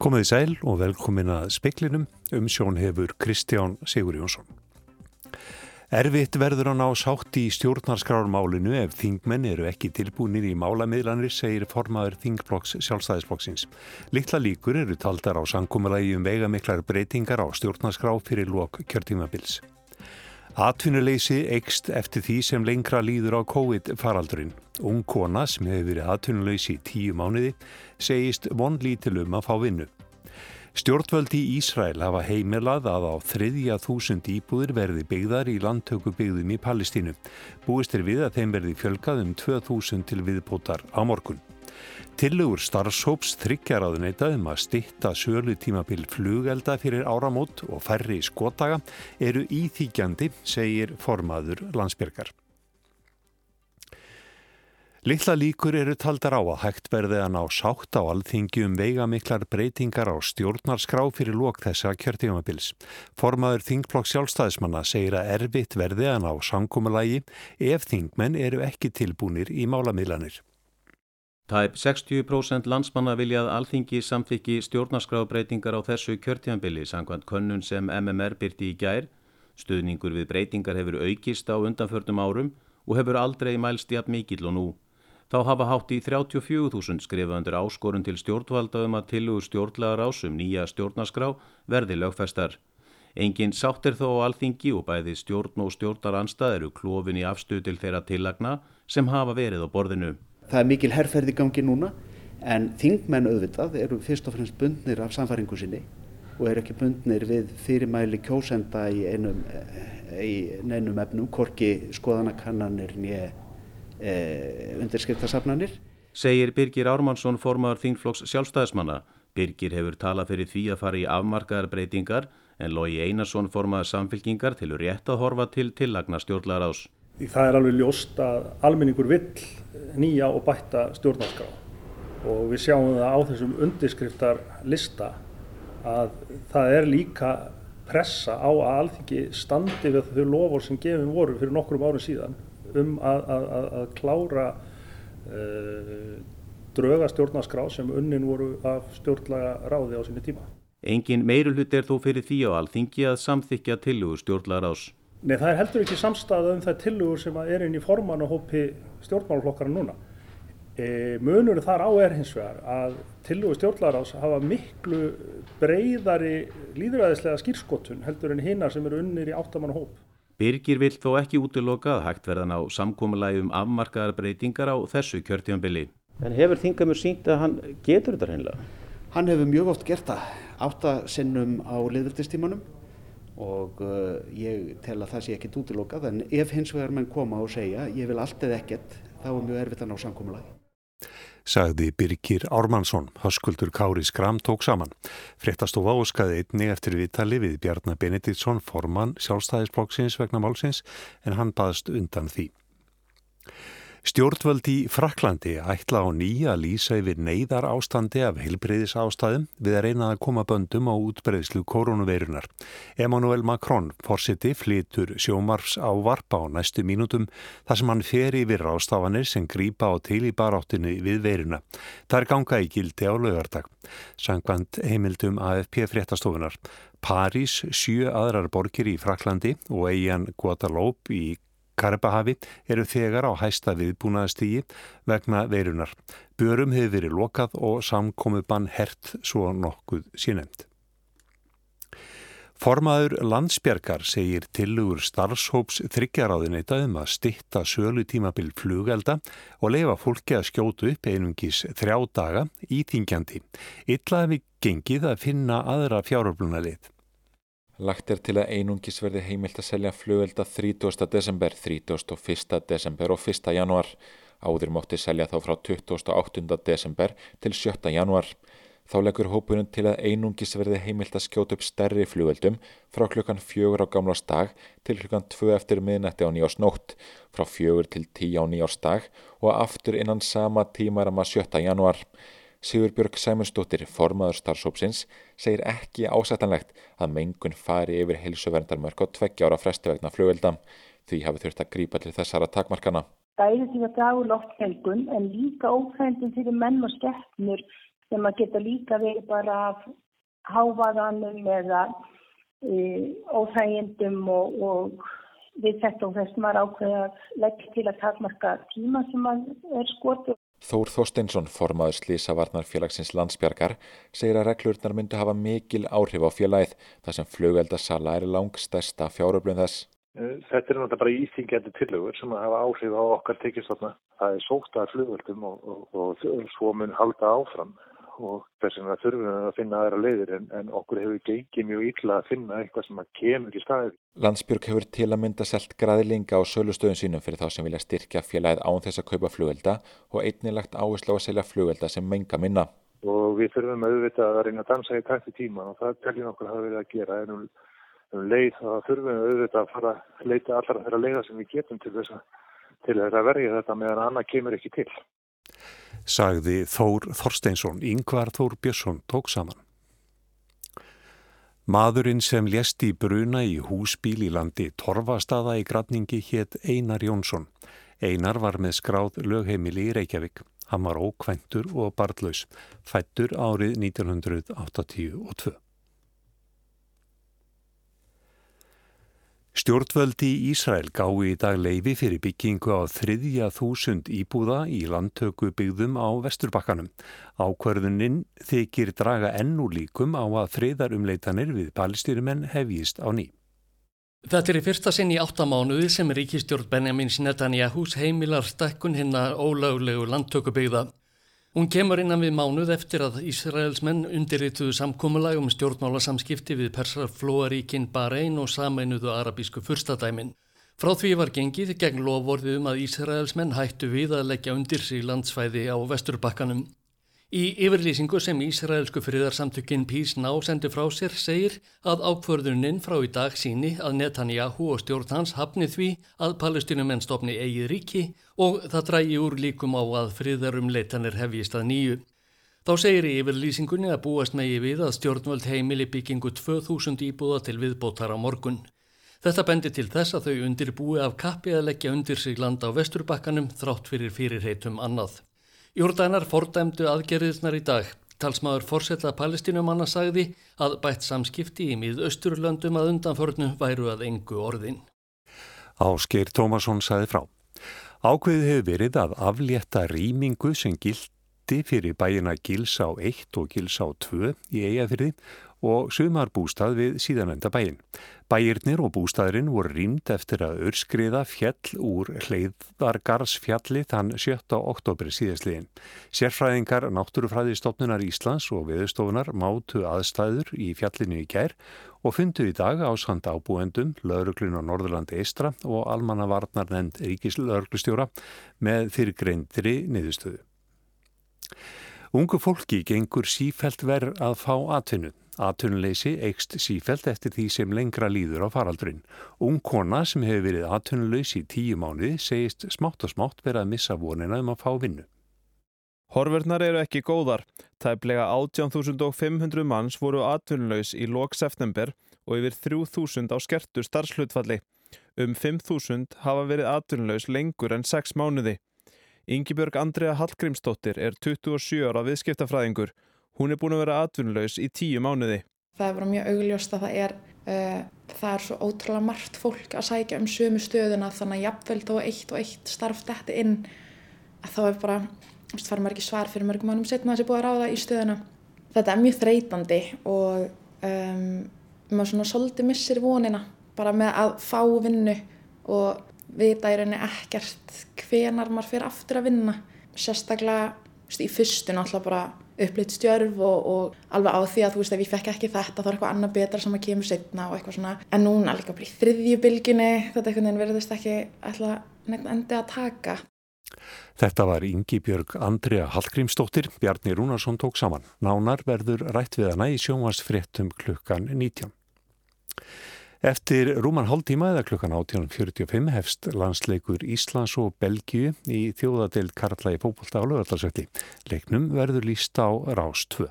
Komiði sæl og velkomin að speklinum um sjón hefur Kristján Sigur Jónsson. Erfitt verður að ná sátt í stjórnarskrármálinu ef þingmenn eru ekki tilbúinir í málamiðlanir, segir formaður þingblokks sjálfstæðisflokksins. Littla líkur eru taldar á sankumulagi um veigamiklar breytingar á stjórnarskrá fyrir lok kjörtímabils. Atvinnuleysi eikst eftir því sem lengra líður á COVID-faraldurinn. Ung kona sem hefur verið atvinnuleysi í tíu mánuði segist vonlítil um að fá vinnu. Stjórnvöldi í Ísræl hafa heimilað að á þriðja þúsund íbúðir verði byggðar í landtöku byggðum í Palestínu. Búist er við að þeim verði fjölkað um 2000 til viðbútar á morgun. Tillegur starfshóps þryggjar að neyta um að stitta sölu tímabil flugelda fyrir áramót og færri skotdaga eru íþýkjandi, segir formaður landsbyrgar. Littla líkur eru taldar á að hægt verði að ná sátt á alþingi um veigamiklar breytingar á stjórnarskrá fyrir lók þessa kjörtífamabils. Formaður þingflokk sjálfstæðismanna segir að erfitt verði að ná sangumulægi ef þingmenn eru ekki tilbúnir í málamiðlanir. Tæp 60% landsmanna viljað alþingi samþykki stjórnarskrábreytingar á þessu kjörtífambili sangvænt könnun sem MMR byrti í gær. Stuðningur við breytingar hefur aukist á undanförnum árum og hefur aldrei mælst jafn mikill og nú. Þá hafa hátt í 34.000 skrifa undir áskorun til stjórnvalda um að tilugu stjórnlagar ásum nýja stjórnarskrá verði lögfestar. Engin sátt er þó á alþingi og bæði stjórn og stjórnaranstað eru klófin í afstuð til þeirra tillagna sem hafa verið á borðinu. Það er mikil herrferði gangi núna en þingmenn auðvitað eru fyrst og fremst bundnir af samfæringu sinni og eru ekki bundnir við fyrirmæli kjósenda í einum, eh, í neinum efnum, korki skoðanakannanir nýja e, undirskriftasafnanir. Segir Birgir Ármannsson formadur þingflokks sjálfstæðismanna. Birgir hefur talað fyrir því að fara í afmarkaðar breytingar en Lógi Einarsson formaður samfélkingar til rétt að horfa til tillagna stjórnlaráðs. Það er alveg ljóst að almenningur vill nýja og bætta stjórnarskrá og við sjáum það á þessum undirskriftar lista að það er líka pressa á að alþingi standi við þau lofur sem gefum voru fyrir nokkrum árum síðan um að, að, að klára uh, dröga stjórnarskrá sem unnin voru af stjórnlaga ráði á sinni tíma. Engin meirulhut er þó fyrir því á alþingi að samþykja tilugur stjórnlaga rás. Nei, það er heldur ekki samstæða um það tilugur sem er inn í forman og hópi stjórnmálflokkara núna. E, munur þar á er hins vegar að tilugur stjórnlaga rás hafa miklu breyðari líðræðislega skýrskotun heldur en hinnar sem eru unnir í áttamann hóp. Birgir vill þó ekki útiloka að hægt verðan á samkómulagi um afmarkaðar breytingar á þessu kjörtímanbili. En hefur þingamur sínt að hann getur þetta reynilega? Hann hefur mjög oft gert það, áttasinnum á liðvöldistímanum og uh, ég tel að það sé ekkit útilokað en ef hins vegar menn koma og segja ég vil allt eða ekkert þá er mjög erfitt að ná samkómulagi sagði Birgir Ármannsson. Höskuldur Kári Skram tók saman. Frettastofa óskaði einni eftir viðtali við Bjarnar Benediktsson formann sjálfstæðisblokksins vegna málsins en hann baðst undan því. Stjórnvöld í Fraklandi ætla á nýja lýsa yfir neyðar ástandi af heilbreyðis ástæðum við að reyna að koma böndum á útbreyðslu koronaveirunar. Emmanuel Macron fórsiti flytur sjómarfs á varpa á næstu mínútum þar sem hann fer yfir ástafanir sem grýpa á til í baráttinu við veiruna. Það er ganga í gildi á lögardag. Sangvand heimildum AFP fréttastofunar. París, sjö aðrar borgir í Fraklandi og eigin Guadalupe í Karibahavi eru þegar á hæsta viðbúnaðastígi vegna veirunar. Börum hefur verið lokað og samkomi bann hert svo nokkuð sínemt. Formaður landsbjergar segir tilugur starfshóps þryggjaráðinita um að stitta sölu tímabil flugelda og leifa fólki að skjótu upp einungis þrjá daga íþingjandi. Illa hefur gengið að finna aðra fjáröfluna lið. Lagt er til að einungis verði heimilt að selja flugvelda 30. desember, 31. desember og 1. januar. Áður mótti selja þá frá 28. desember til 7. januar. Þá leggur hópunum til að einungis verði heimilt að skjóta upp stærri flugveldum frá klukkan fjögur á gamlastag til klukkan tvö eftir miðnætti á nýjásnótt, frá fjögur til tíu á nýjásdag og aftur innan sama tímaram að 7. januar. Sigurbjörg Sæmundsdóttir, formaður starfsópsins, segir ekki ásættanlegt að mengun fari yfir heilsuverndarmörk á tveggjára fresti vegna flugvelda. Því hafi þurft að grípa til þessara takmarkana. Bæði til að dragu loftmengun en líka óþægndin fyrir menn og skeppnur sem að geta líka verið bara af hávaðanum eða e, óþægindum og, og við þetta og þess maður ákveða að leggja til að takmarka tíma sem maður er skotið. Þór Þorsteinsson, formaður Slísavarnar félagsins landsbjargar, segir að reglurnar myndu hafa mikil áhrif á félagið þar sem flugveldasala er langstæsta fjáröflun þess. Eh, þetta er náttúrulega bara íþingjandi tillögur sem hafa áhrif á okkar tekistofna. Það er sótt að flugveldum og, og, og svo mun halda áfram og þess vegna þurfum við að finna aðra leiðir en, en okkur hefur gengið mjög illa að finna eitthvað sem að kemur í staðið. Landsbjörg hefur til að mynda selt græðlinga á sölustöðun sínum fyrir þá sem vilja styrkja félagið án þess að kaupa flugvelda og einnilagt áherslu á að selja flugvelda sem menga minna. Og við þurfum auðvitað að reyna að dansa í tætti tíma og það teljum okkur hafa verið að gera en um, um leið þá þurfum við auðvitað að fara að leita allra þeirra leiða sem við getum að, til þess að verja þetta meðan annað kemur ekki til sagði Þór Þorsteinsson, yngvar Þór Björnsson tók saman. Maðurinn sem lést í bruna í húsbíl í landi Torfastaða í gradningi hétt Einar Jónsson. Einar var með skráð lögheimili í Reykjavík. Hann var ókvæntur og barðlaus, fættur árið 1982. Stjórnvöldi í Ísrael gái í dag leifi fyrir byggingu á þriðja þúsund íbúða í landtöku byggðum á Vesturbakkanum. Ákverðuninn þykir draga ennú líkum á að friðarumleitanir við palestýrumenn hefjist á ný. Þetta er í fyrsta sinn í áttamánuði sem ríkistjórn Benjamin Netanyahu's heimilar stekkun hinnar ólöglegu landtökubyggða. Hún kemur innan við mánuð eftir að Ísraelsmenn undirrituðu samkómulag um stjórnmálasamskipti við Persarflóaríkin Bahrein og sameinuðu arabísku fyrstadæmin. Frá því var gengið gegn lofvorðum að Ísraelsmenn hættu við að leggja undir sig landsfæði á vesturbakkanum. Í yfirlýsingu sem Ísraelsku friðarsamtökinn Pís Ná sendi frá sér segir að ákvörðuninn frá í dag síni að Netanyahu og stjórn hans hafni því að palestinumenn stopni eigið ríki og það drægi úr líkum á að friðarum leitanir hefjist að nýju. Þá segir í yfirlýsingunni að búast megi við að stjórnvöld heimili byggingu 2000 íbúða til viðbótar á morgun. Þetta bendi til þess að þau undirbúi af kappi að leggja undir sig land á vesturbakkanum þrátt fyrir fyrirheitum annað. Jórdanar fordæmdu aðgerðisnar í dag. Talsmaður fórsetta palestinumanna sagði að bætt samskipti í mið Östurlöndum að undanförnu væru að engu orðin. Áskeir Tómasson sagði frá. Ákveðið hefur verið að aflétta rýmingu sem gildi fyrir bæina Gilsá 1 og Gilsá 2 í eigafyrði og sumar bústað við síðanenda bæin. Bæirnir og bústaðurinn voru rýmd eftir að örskriða fjall úr hleyðargarsfjalli þann 7. oktober síðastliðin. Sérfræðingar náttúrufræði stofnunar Íslands og viðstofunar mátu aðstæður í fjallinu í gær og fundu í dag á sand ábúendum, lauruglun á Norðurlandi Eistra og almannavarnar nefnd ríkislauruglustjóra með fyrirgreindri niðurstöðu. Ungu fólki gengur sífælt verð að fá atvinnu. Atvinnuleysi eikst sífælt eftir því sem lengra líður á faraldurinn. Ung kona sem hefur verið atvinnuleys í tíu mánuði segist smátt og smátt verið að missa vonina um að fá vinnu. Horverðnar eru ekki góðar. Tæplega 18.500 manns voru atvinnuleys í lok september og yfir 3.000 á skertu starfslutfalli. Um 5.000 hafa verið atvinnuleys lengur en 6 mánuði. Yngibjörg Andrea Hallgrímsdóttir er 27 ára viðskiptafræðingur. Hún er búin að vera atvinnulegs í tíu mánuði. Það er bara mjög augljóst að það er, uh, það er svo ótrúlega margt fólk að sækja um sömu stöðuna þannig að jafnvel þó eitt og eitt starf þetta inn að þá er bara, þú veist, fara ekki svar fyrir mörgum mánum setna sé búið að ráða í stöðuna. Þetta er mjög þreytandi og um, maður svona svolítið missir vonina bara með að fá vinnu og vita í rauninni ekkert hvenar maður fyrir aftur að vinna sérstaklega veist, í fyrstu náttúrulega bara upplýtt stjörf og, og alveg á því að þú veist ef ég fekk ekki þetta þá er eitthvað annað betra sem að kemur setna og eitthvað svona en núna líka bara í þriðju bylginni þetta einhvern veginn verðist ekki alltaf neitt endi að taka Þetta var Ingi Björg Andrea Hallgrímsdóttir, Bjarni Rúnarsson tók saman. Nánar verður rætt við hana í sjónvarsfréttum klukkan 19. Eftir rúman hálftíma eða klukkan 18.45 hefst landsleikur Íslands og Belgiu í þjóðadeild Karla í fókbólta á lögvallarsökti. Leiknum verður líst á Rás 2.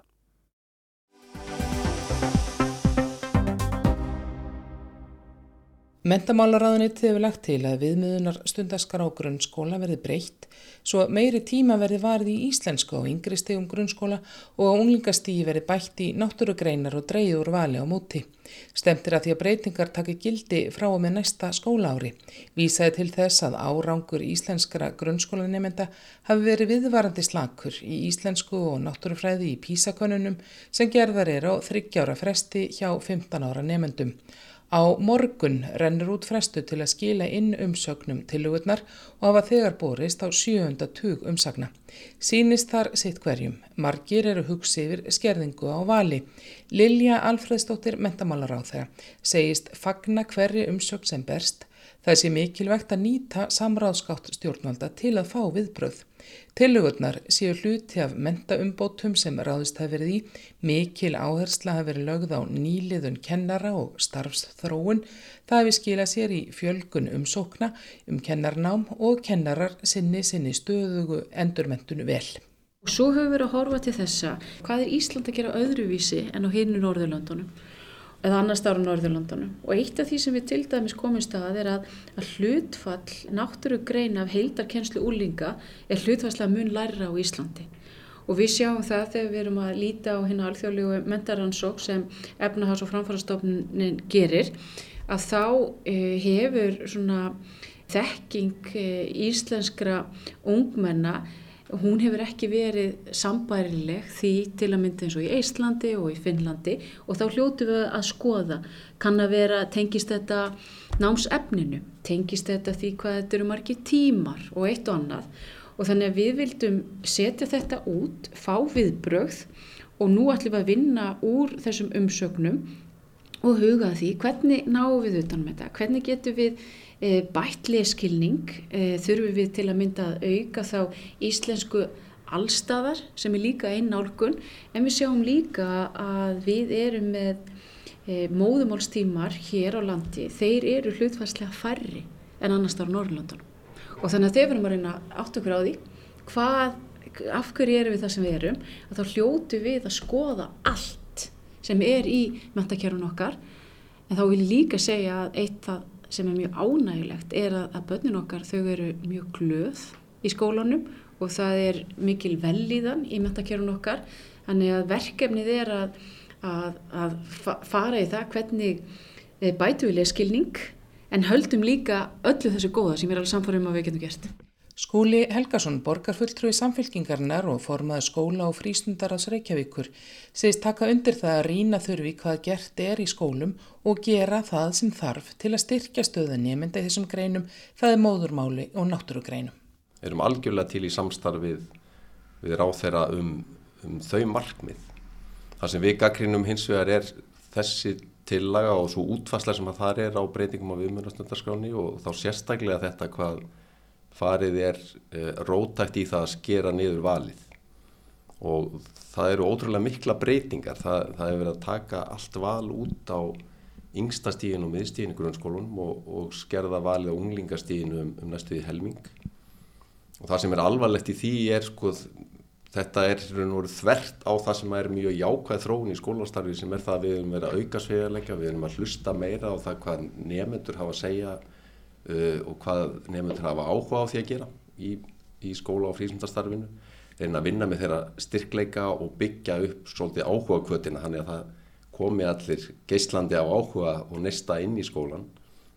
Mentamálaráðunitið hefur lagt til að viðmiðunar stundaskar á grunnskóla verði breytt svo meiri tíma verði varði í íslensku á yngri stegum grunnskóla og á unglingastígi verði bætt í náttúrugreinar og dreyður vali á móti. Stemtir að því að breytingar taki gildi frá og með næsta skólaári. Vísaði til þess að árangur íslenskara grunnskólanemenda hafi verið viðvarandi slakur í íslensku og náttúrufræði í písakonunum sem gerðar er á þryggjára fresti hjá 15 ára nemendum. Á morgun rennur út frestu til að skila inn umsögnum tilugurnar og hafa þegar borist á sjöunda tug umsagna. Sýnist þar sitt hverjum. Margir eru hugsi yfir skerðingu á vali. Lilja Alfredsdóttir mentamálar á þeirra segist fagna hverju umsögn sem berst. Það sé mikilvægt að nýta samráðskátt stjórnvalda til að fá viðbröð. Tillögurnar séu hluti af mentaumbótum sem ráðist hafi verið í, mikil áhersla hafi verið lögð á nýliðun kennara og starfsþróun, það hafi skilað sér í fjölgun um sókna, um kennarnám og kennarar sinni sinni stöðugu endurmentun vel. Og svo höfum við að horfa til þessa, hvað er Ísland að gera öðruvísi en á hinu Norðurlandunum? Eða annars ára Norðurlandunum og eitt af því sem við til dæmis komumst að er að, að hlutfall náttúrugreina af heildarkennslu úlinga er hlutfallslega mun lærra á Íslandi. Og við sjáum það þegar við erum að líta á hérna alþjóðlegu mentaransók sem efnahás- og framfærastofnin gerir að þá e, hefur svona þekking e, íslenskra ungmenna hún hefur ekki verið sambærileg því til að mynda eins og í Íslandi og í Finnlandi og þá hljótu við að skoða kann að vera, tengist þetta námsefninu, tengist þetta því hvað þetta eru margi tímar og eitt og annað. Og þannig að við vildum setja þetta út, fá viðbrögð og nú ætlum við að vinna úr þessum umsögnum og huga því hvernig náum við utan með þetta, hvernig getum við bætt leskilning, e, þurfum við til að mynda að auka þá íslensku allstafar sem er líka einn nálgun en við sjáum líka að við erum með e, móðumálstímar hér á landi, þeir eru hlutværslega færri en annars ára Norrlandunum og þannig að þeir verðum að reyna átt okkur á því hvað, af hverju erum við það sem við erum og þá hljótu við að skoða allt sem er í mentakjörun okkar. En þá vil ég líka segja að eitt það sem er mjög ánægilegt er að, að börnin okkar þau eru mjög glöð í skólanum og það er mikil vellíðan í mentakjörun okkar þannig að verkefnið er að, að, að fara í það hvernig eh, bætu við leskilning en höldum líka öllu þessu góða sem er alveg samfórum að við getum gert. Skúli Helgason, borgarfulltrúi samfélkingarnar og formaði skóla og frístundarás Reykjavíkur, segist taka undir það að rína þurfi hvað gert er í skólum og gera það sem þarf til að styrkja stöðunni mynda í þessum greinum, það er móðurmáli og náttúrugreinum. Við erum algjörlega til í samstarfið við ráð þeirra um, um þau markmið. Það sem við gaggrínum hins vegar er þessi tillaga og svo útfæsla sem að það er á breytingum á viðmjörnastundarskráni og þá sérstaklega þetta hvað farið er uh, rótækt í það að skera niður valið. Og það eru ótrúlega mikla breytingar. Það, það hefur verið að taka allt val út á yngsta stíðin og miðstíðin í grunnskólunum og, og skerða valið á unglingastíðinu um, um næstuði helming. Og það sem er alvarlegt í því er sko þetta er þvert á það sem er mjög jákvæð þróun í skólastarfi sem er það að við erum verið að auka svegarleika, við erum að hlusta meira á það hvað nefnendur hafa að segja uh, og hvað nefndur hafa áhuga á því að gera í, í skóla og frísundarstarfinu reyna að vinna með þeirra styrkleika og byggja upp svolítið áhuga kvötina þannig að það komi allir geislandi á áhuga og nesta inn í skólan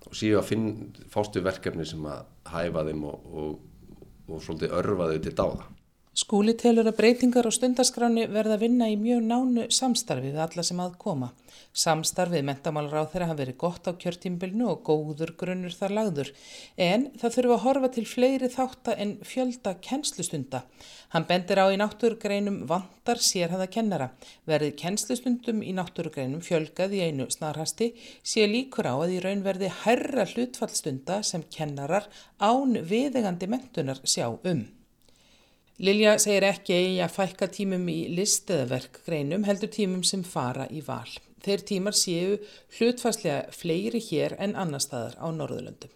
og síðan að finn, fástu verkefni sem að hæfa þeim og, og, og svolítið örfa þau til dáða. Skúli telur að breytingar á stundaskráni verða að vinna í mjög nánu samstarfið alla sem að koma. Samstarfið mentamálar á þeirra hafa verið gott á kjörtímbilnu og góður grunnur þar lagður en það þurfa að horfa til fleiri þáttar en fjölda kennslustunda. Hann bendir á í náttúrugreinum vantar sérhaða kennara. Verðið kennslustundum í náttúrugreinum fjölgað í einu snarhasti sé líkur á að í raun verði herra hlutfallstunda sem kennarar án viðegandi mentunar sjá um. Lilja segir ekki að fækka tímum í listeðaverk greinum heldur tímum sem fara í val. Þeir tímar séu hlutfærslega fleiri hér en annar staðar á Norðurlöndum.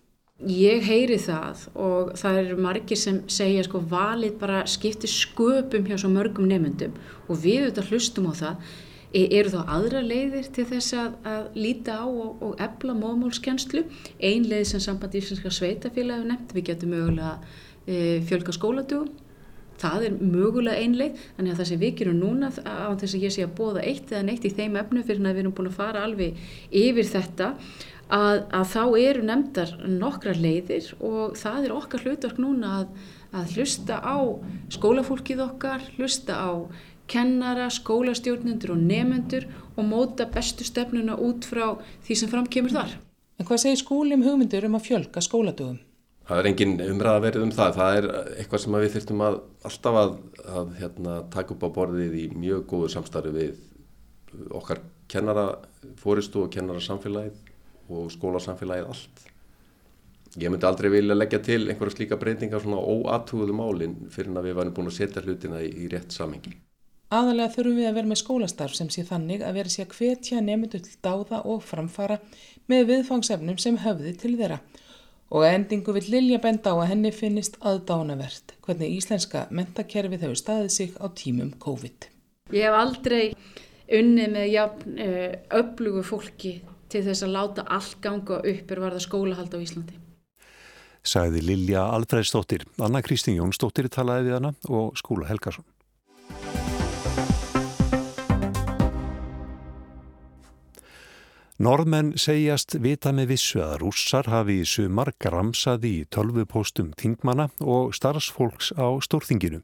Ég heyri það og það eru margir sem segja sko valið bara skiptir sköpum hjá svo mörgum nefnendum og við auðvitað hlustum á það E, eru þá aðra leiðir til þess að, að líta á og, og ebla móðmálskjenslu? Ein leið sem samband íslenska sveitafélagi nefnt, við getum mögulega e, fjölga skóladugum. Það er mögulega einleið, þannig að það sem við gerum núna á þess að ég sé að bóða eitt eða neitt í þeim efnu fyrir að við erum búin að fara alveg yfir þetta að, að þá eru nefndar nokkra leiðir og það er okkar hlutverk núna að, að hlusta á skólafólkið okkar, hlusta á kennara, skólastjórnendur og nefendur og móta bestu stefnuna út frá því sem framkemur þar. En hvað segir skólum hugmyndur um að fjölga skóladögum? Það er engin umræða verið um það. Það er eitthvað sem við þurftum að alltaf að, að hérna, taka upp á borðið í mjög góðu samstarfi við okkar kennara fóristu og kennara samfélagið og skólasamfélagið allt. Ég myndi aldrei vilja leggja til einhverja slíka breytingar svona óatúðu málinn fyrir að við varum búin að setja hlutina í, í rétt samengi. Aðalega þurfum við að vera með skólastarf sem sé þannig að vera sér hvetja nefndu til dáða og framfara með viðfangsefnum sem höfði til þeirra. Og endingu vil Lilja benda á að henni finnist aðdánavert hvernig íslenska mentakerfið hefur staðið sig á tímum COVID. Ég hef aldrei unnið með jafn eh, öflugu fólki til þess að láta allt ganga upp er varða skólahald á Íslandi. Sæði Lilja Alfredsdóttir, Anna Kristín Jónsdóttir talaði við hana og Skúla Helgarsson. Norðmenn segjast vita með vissu að rússar hafi í sumar gramsaði í tölvupóstum þingmana og starfsfólks á stórþinginu.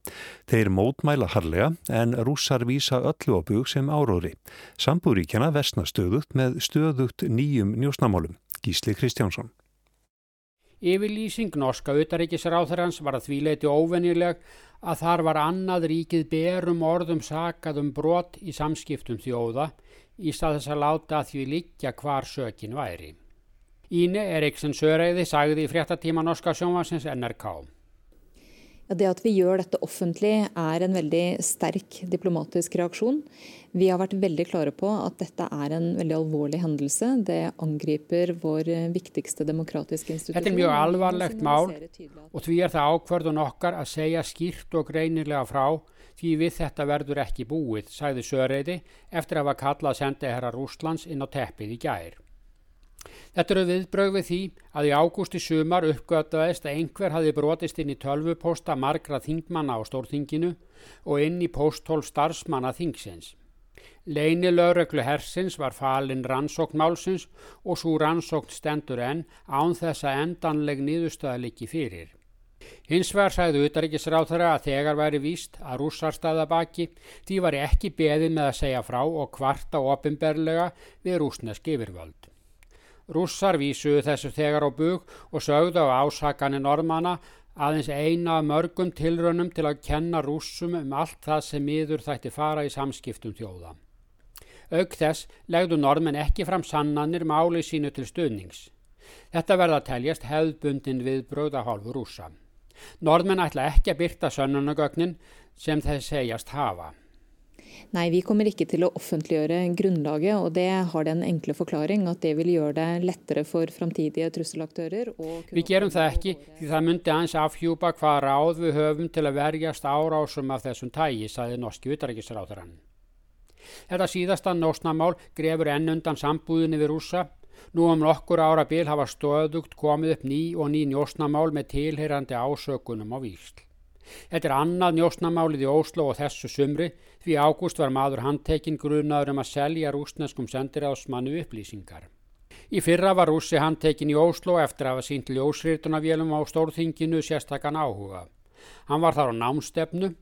Þeir mótmæla harlega en rússar vísa öllu á bug sem áróðri. Sambúríkjana versna stöðugt með stöðugt nýjum njósnamálum. Gísli Kristjánsson. Yfirlýsing norska utaríkisráþarans var að því leiti óvennileg að þar var annað ríkið berum orðum sakað um brot í samskiptum þjóða í stað þess að láta því liggja hvar sökin væri. Ine Eriksen Søreiði sagði í fréttatíma norska sjónvarsins NRK. Ja, det at vi gjør dette offentlig er en veldig sterk diplomatisk reaksjon. Vi har vært veldig klare på at dette er en veldig alvorlig hendelse. Det angriper vår viktigste demokratiske institusjon. Þetta er mjög alvarlegt mál og því er það ákvörðun okkar að segja skýrt og greinilega frá því við þetta verður ekki búið, sagði Söreiði eftir að hafa kallað sendiherra Rúslands inn á teppið í gær. Þetta eru viðbrög við því að í ágústi sumar uppgötaðist að einhver hafi brotist inn í tölvuposta margra þingmanna á stórþinginu og inn í posthól starfsmanna þingsins. Leini lögreglu hersins var falin rannsókn málsins og svo rannsókn stendur enn án þess að endanleg nýðustöðaliki fyrir. Hins vegar sagði utaríkisráþara að þegar væri víst að rússarstaða baki því var ekki beðið með að segja frá og kvarta ofinberlega við rúsnesk yfirvöld. Rússar vísuðu þessu þegar á bug og sögðu á ásakanir normanna aðeins eina af mörgum tilrönum til að kenna rússum um allt það sem miður þætti fara í samskiptum þjóða. Auk þess legðu normen ekki fram sannanir máli sínu til stuðnings. Þetta verða að teljast hefðbundin við bröðahálfu rússa. Norðmenn ætla ekki að byrta sönnunagögnin sem þeir segjast hafa. Nei, vi kommer ikke til å offentliggjøre grunnlaget, og det har den enkle forklaring at det vil gjøre det lettere for framtidige trusselaktører. Við gerum það ekki því það myndi aðeins afhjúpa hvað ráð við höfum til að verjast árásum af þessum tægi, saði norski utarækisráþurann. Þetta síðasta nósnamál grefur enn undan sambúðinni við rúsa Nú um nokkur ára bil hafa stöðugt komið upp ný og ný njósnamál með tilheyrandi ásökunum á Vísl. Þetta er annað njósnamálið í Óslo og þessu sumri því ágúst var maður handtekinn grunaður um að selja rúsneskum sendiráðsmannu upplýsingar. Í fyrra var rússi handtekinn í Óslo eftir að hafa sínt ljósrýrtunavélum á stórþinginu sérstakann áhuga. Hann var þar á námstefnu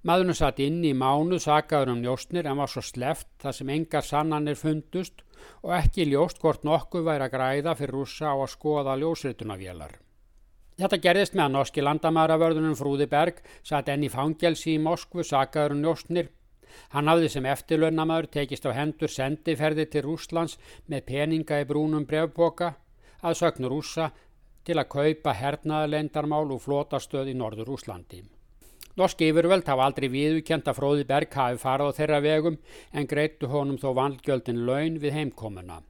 Maðurinn satt inn í mánu sagaður um njóstnir en var svo sleft þar sem engar sannanir fundust og ekki ljóst hvort nokkuð væri að græða fyrir rúsa á að skoða ljósritunavélar. Þetta gerðist með að norski landamæravörðunum Frúði Berg satt enn í fangelsi í Moskvu sagaður um njóstnir. Hann hafði sem eftirlaunamæður tekist á hendur sendiferði til Rúslands með peninga í brúnum brevboka að sögnu rúsa til að kaupa hernaðalendarmál og flotastöð í norður Rúslandi. Norsk yfirvöld hafa aldrei viðukent að Fróði Berg hafi farið á þeirra vegum en greittu honum þó vandgjöldin laun við heimkomuna.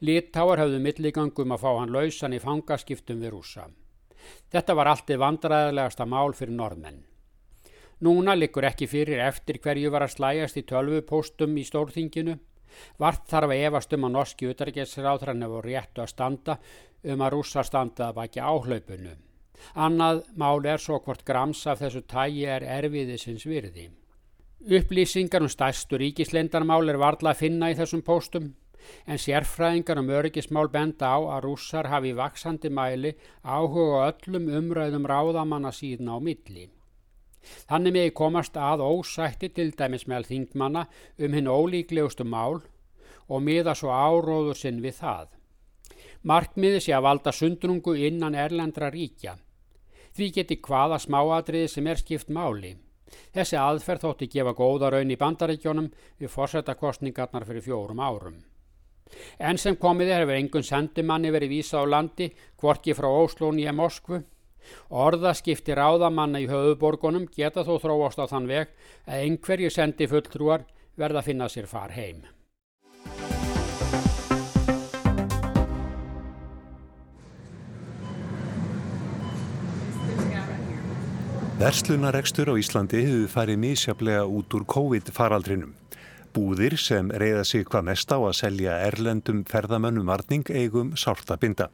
Litáar hafðu milligangum að fá hann lausan í fangaskiptum við rúsa. Þetta var alltið vandræðilegasta mál fyrir norðmenn. Núna likur ekki fyrir eftir hverju var að slæjast í tölvupóstum í stórþinginu. Vart þarf að efast um að norski utargeðsráðrann hefur réttu að standa um að rúsa standa að baki áhlaupunu. Annað mál er svo hvort grams af þessu tægi er erfiðisins virði. Upplýsingar um stærstu ríkislendarmál er varla að finna í þessum póstum en sérfræðingar um öryggismál benda á að rússar hafi vaksandi mæli áhuga öllum umræðum ráðamanna síðan á milli. Þannig megi komast að ósætti til dæmis meðal þingmanna um hinn ólíklegustu mál og miða svo áróður sinn við það. Markmiði sé að valda sundrungu innan erlendra ríkja. Því geti hvaða smáadriði sem er skipt máli. Þessi aðferð þótti gefa góða raun í bandaríkjónum við fórsetakostningarnar fyrir fjórum árum. En sem komið er hefur engun sendimanni verið vísað á landi, hvorki frá Óslóni eða Moskvu Orðaskipti ráðamanna í höfuborgunum geta þó þróast á þann veg að einhverju sendi fulltrúar verða að finna sér far heim. Verslunarekstur á Íslandi hefur farið mísjaflega út úr COVID-faraldrinum. Búðir sem reyða sig hvað mest á að selja erlendum ferðamönnum varning eigum sárta binda.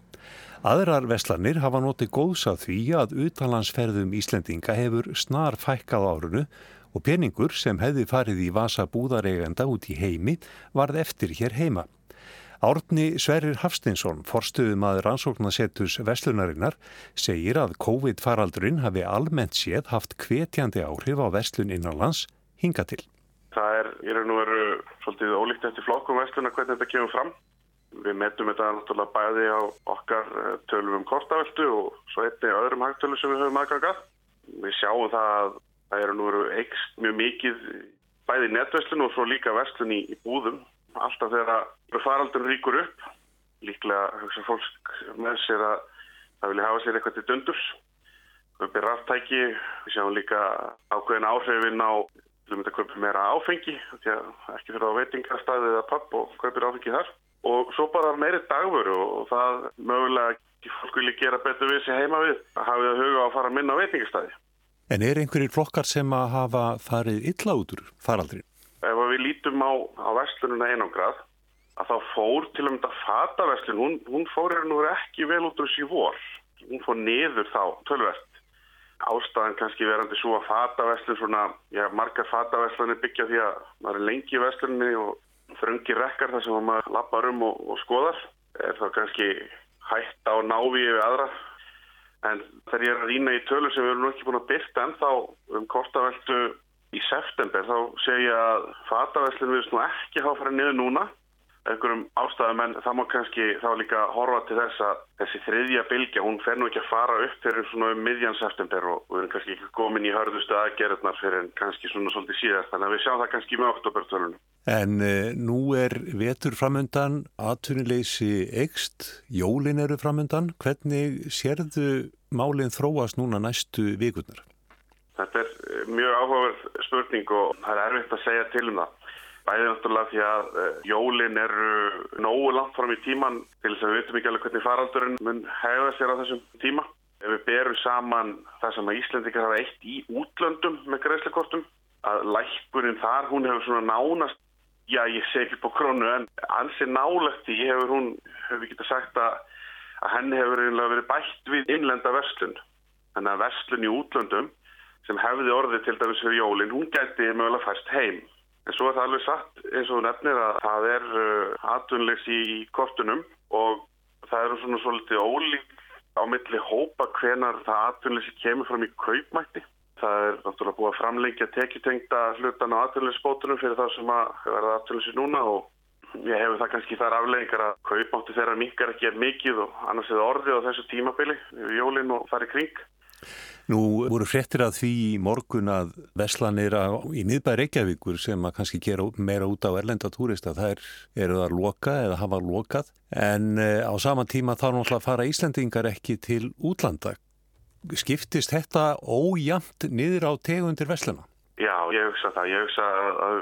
Aðrar veslanir hafa notið góðs að því að utanlandsferðum Íslendinga hefur snar fækkað árunu og peningur sem hefði farið í vasa búðareigenda út í heimi varð eftir hér heima. Árni Sverrir Hafstinsson, forstuðum að rannsóknasettus veslunarinnar, segir að COVID-faraldurinn hafi almennt séð haft hvetjandi áhrif á veslun innanlands hinga til. Það er, ég er nú veru svolítið ólíkt eftir flokkum vesluna hvernig þetta kemur fram. Við metum þetta náttúrulega bæði á okkar eh, tölum um kortaveldu og svo einni öðrum hagtölu sem við höfum aðgangað. Við sjáum það að það eru nú eikst mjög mikið bæði netverslun og svo líka verslun í, í búðum. Alltaf þegar faraldun ríkur upp, líklega hugsa fólk með sér að það vilja hafa sér eitthvað til dundurs. Við byrjum ráttæki, við sjáum líka ákveðin áhrifin á myndum að kaupa meira áfengi, ekki fyrir á veitingarstaðið eða papp og kaupir áfengi þar og svo bara meiri dagvöru og það mögulega ekki fólk vilja gera betur við sig heima við að hafa það huga á að fara að minna á veitingastæði. En er einhverjir flokkar sem að hafa farið illa út úr faraldrin? Ef við lítum á, á vestlununa einangrað að þá fór til og með þetta fataverslun, hún, hún fór hérna nú ekki vel út úr síð vor. Hún fór niður þá tölvert. Ástæðan kannski verandi svo að fataverslun svona, já margar fataverslunni byggja því að maður er lengi í verslunni og þröngi rekkar þar sem maður lappar um og, og skoðar er þá kannski hætt á návíi við aðra en þegar ég er að rýna í tölu sem við erum ekki búin að byrta en þá um kortaveldu í september þá segja að fataveslun við erum ekki hafa farið niður núna einhverjum ástæðum en það má kannski þá líka horfa til þess að þessi þriðja bylgja, hún fer nú ekki að fara upp fyrir svona um miðjan september og við erum kannski ekki komin í hörðustu aðgerðnar fyrir kannski svona svolítið síðast þannig að við sjáum það kannski með oktobertölunum. En uh, nú er vetur framöndan, atvinnuleysi ekst, jólin eru framöndan, hvernig sérðu málinn þróast núna næstu vikurnar? Þetta er eh, mjög áhugaverð spurning og það er erfitt að segja til um það. Bæðið náttúrulega því að uh, jólin eru nógu langt fram í tíman til þess að við veitum ekki alveg hvernig faraldurinn mun hegða sér á þessum tíma. Ef við berum saman það sem að Íslandikar hafa eitt í útlöndum með greiðsleikortum, að lækkurinn þar, hún hefur svona nánast, já ég segi ekki på krónu, en ansi nálegt í hefur hún, hefur við getað sagt að, að henni hefur verið bætt við innlenda verslun. Þannig að verslun í útlöndum sem hefði orðið til dæmis fyrir jólinn, hún gæti mögulega færst heim. Svo er það alveg satt eins og nefnir að það er uh, atvinnlegs í kortunum og það eru svona svolítið ólík á milli hópa hvenar það atvinnleysi kemur fram í kaupmætti. Það er náttúrulega búið að framlengja tekjutengta hlutan á atvinnleysbótunum fyrir það sem að verða atvinnleysi núna og ég hefur það kannski þar afleggingar að kaupmátti þeirra minkar ekki mikið og annars er það orðið á þessu tímabili við jólinn og farið kring. Nú voru fréttir að því í morgun að veslanir í miðbæri Reykjavíkur sem að kannski gera meira út á erlenda túrista, það er, eru það að loka eða hafa lokað en uh, á sama tíma þá náttúrulega fara Íslandingar ekki til útlanda. Skiptist þetta ójamt niður á tegundir veslana? Já, ég hugsa það. Ég hugsa að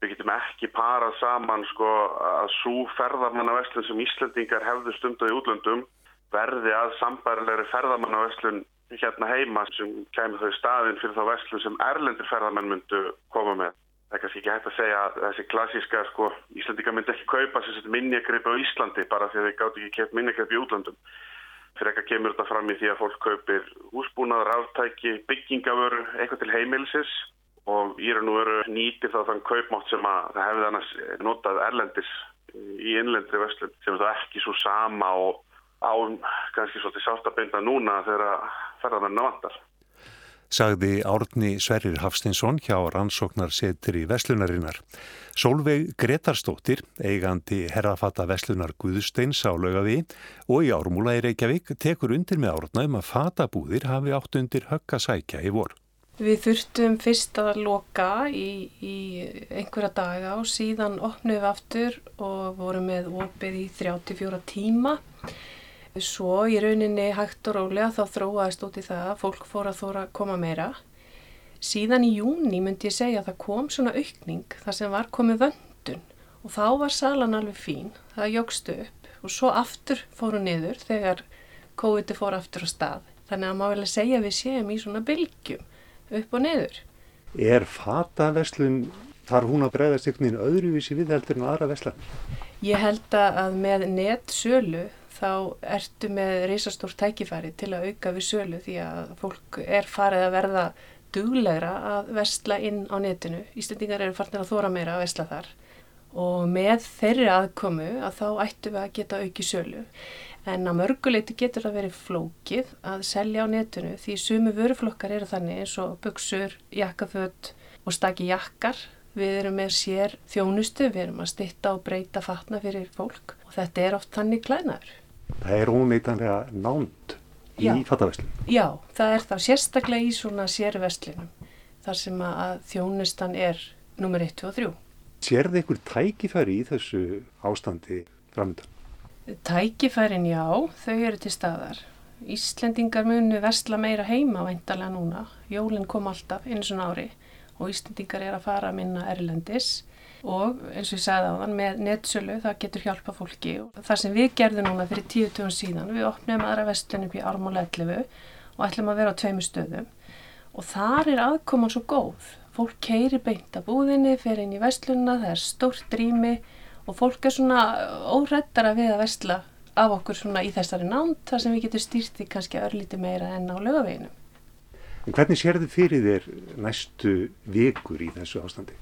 við getum ekki parað saman sko að svo ferðarmannaveslun sem Íslandingar hefðu stundu í útlandum verði að sambærilegri ferðarmannaveslun hérna heima sem kemur þau staðinn fyrir þá vestlun sem erlendir ferðarmenn myndu koma með. Það er kannski ekki hægt að segja að þessi klassíska sko, Íslandika myndi ekki kaupa sem minnjagripi á Íslandi bara því að þeir gátt ekki kemur minnjagripi í útlandum. Fyrir eitthvað kemur þetta fram í því að fólk kaupir húsbúnað, ráftæki, byggingavöru, eitthvað til heimilisis og í raun og veru nýtir þá þann kaupmátt sem að það hefði annars notað erlendis í innlendri vestlun sem þá ekki svo sama og á kannski svolítið sáttabinda núna þegar ferðarmennu vantar. Sagði Árni Sverrir Hafstinsson hjá rannsóknarsetur í Veslunarinnar. Solveig Gretarstóttir, eigandi herrafata Veslunar Guðsteins á laugavi og í ármúla í Reykjavík tekur undir með árna um að fatabúðir hafi átt undir höggasækja í vor. Við þurftum fyrst að loka í, í einhverja daga og síðan opnum við aftur og vorum með opið í 34 tíma. Svo í rauninni hægt og rólega þá þróaðist út í það að fólk fór að þóra að koma meira. Síðan í júni myndi ég segja að það kom svona aukning þar sem var komið vöndun og þá var salan alveg fín, það jógstu upp og svo aftur fóru niður þegar COVID fór aftur á stað. Þannig að maður vilja segja við séum í svona bylgjum upp og niður. Er fataverslun, þar hún að bregðast einhvern veginn öðruvísi við heldur en aðra verslan? Ég held að með nettsölu þá ertu með reysastór tækifæri til að auka við sölu því að fólk er farið að verða duglegra að versla inn á netinu. Íslendingar eru farnir að þóra meira að versla þar og með þeirri aðkomu að þá ættu við að geta auki sölu. En á mörguleiti getur það verið flókið að selja á netinu því sumu vöruflokkar eru þannig eins og buksur, jakkaföld og staki jakkar. Við erum með sér þjónustu, við erum að stitta og breyta fatna fyrir fólk og þetta er oft þannig klænaður. Það er óneitanlega nánt í fattaverslunum. Já, það er það sérstaklega í svona sérverslunum þar sem að þjónustan er nummer 1, 2 og 3. Sérði ykkur tækifæri í þessu ástandi framöndan? Tækifærin já, þau eru til staðar. Íslendingar munu versla meira heima væntalega núna. Jólinn kom alltaf eins og ári og Íslendingar er að fara að minna erlendis. Og eins og ég sagði á þann með nettsölu það getur hjálpa fólki. Og það sem við gerðum núna fyrir tíu tjóðum síðan við opnum aðra vestlun upp í 11 og ætlum að vera á tveimu stöðum. Og þar er aðkoman svo góð. Fólk keiri beint að búðinni fer inn í vestlunna, það er stórt rými og fólk er svona órættara við að vestla af okkur svona í þessari nánt þar sem við getum stýrti kannski örlíti meira enn á lögaveginum En hvernig sér þið fyrir þér næstu vikur í þessu ástandi?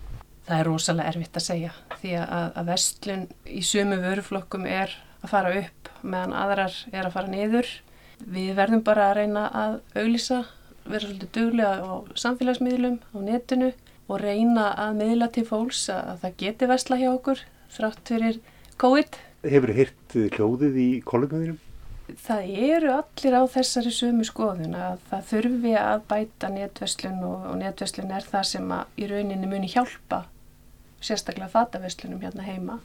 Það er rosalega erfitt að segja því að, að vestlun í sumu vöruflokkum er að fara upp meðan aðrar er að fara niður. Við verðum bara að reyna að auglýsa, vera svolítið duglega á samfélagsmiðlum, á netinu og reyna að miðla til fólks að það geti vestla hjá okkur þrátt fyrir COVID. Hefur þið hirt hljóðið í kollegaðinum? Það eru allir á þessari sömu skoðun að það þurfi að bæta netverslun og, og netverslun er það sem í rauninni muni hjálpa sérstaklega fataverslunum hérna heima.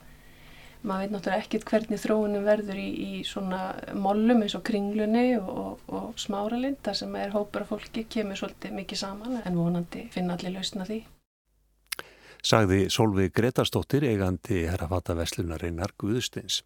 Maður veit náttúrulega ekkert hvernig þróunum verður í, í svona mollum eins og kringlunni og, og, og smáralind þar sem er hópur af fólki kemur svolítið mikið saman en vonandi finna allir lausna því. Sagði Solveig Gretarstóttir eigandi herrafataverslunarinnar Guðustins.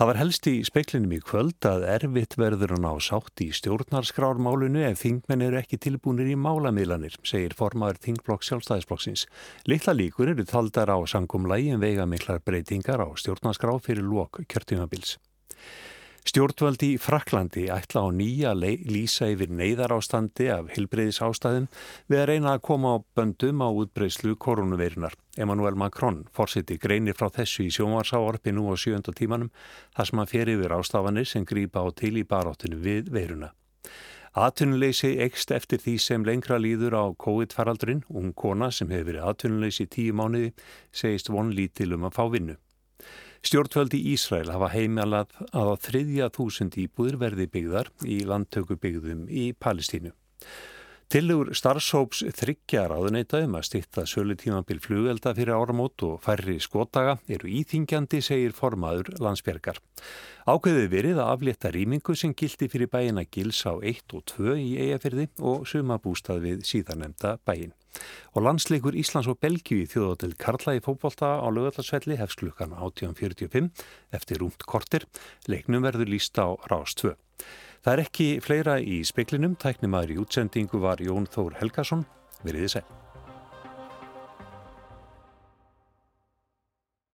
Það var helst í speiklinum í kvöld að erfitt verður að ná sátt í stjórnarskrármálunu ef þingmenn eru ekki tilbúinir í málamiðlanir, segir formaður þingblokk sjálfstæðisblokksins. Littla líkur eru taldar á sangumlægi en veiga miklar breytingar á stjórnarskrá fyrir lok kjörtímabils. Stjórnvöldi í Fraklandi ætla á nýja lýsa yfir neyðar ástandi af hilbreyðis ástæðum við að reyna að koma á böndum á útbreyslu koronaveirunar. Emmanuel Macron fórsiti greinir frá þessu í sjónvarsáorpi nú á sjönda tímanum þar sem hann fer yfir ástafanir sem grýpa á til í baráttinu við veiruna. Atvinnuleysi ekst eftir því sem lengra líður á COVID-faraldurinn, ung kona sem hefur verið atvinnuleysi tíu mánuði, segist von lítil um að fá vinnu. Stjórnvöldi Ísrael hafa heimalað að á þriðja þúsund íbúður verði byggðar í landtökubyggðum í Palestínu. Tillegur starfsóps þryggja ráðuneita um að stýtta sölu tímambil flugelda fyrir áramót og færri skótaga eru íþingjandi, segir formaður landsbergar. Ákveðið verið að aflétta rýmingu sem gildi fyrir bæina gils á 1 og 2 í eigafyrði og sumabústað við síðanemda bæin. Og landsleikur Íslands og Belgíu í þjóðatil Karla í fókbólta á lögallarsvelli hefst klukkan 18.45 eftir rúmt kortir. Leiknum verður líst á Rás 2. Það er ekki fleira í speklinum, tæknimaður í útsendingu var Jón Þór Helgason, veriði sæl.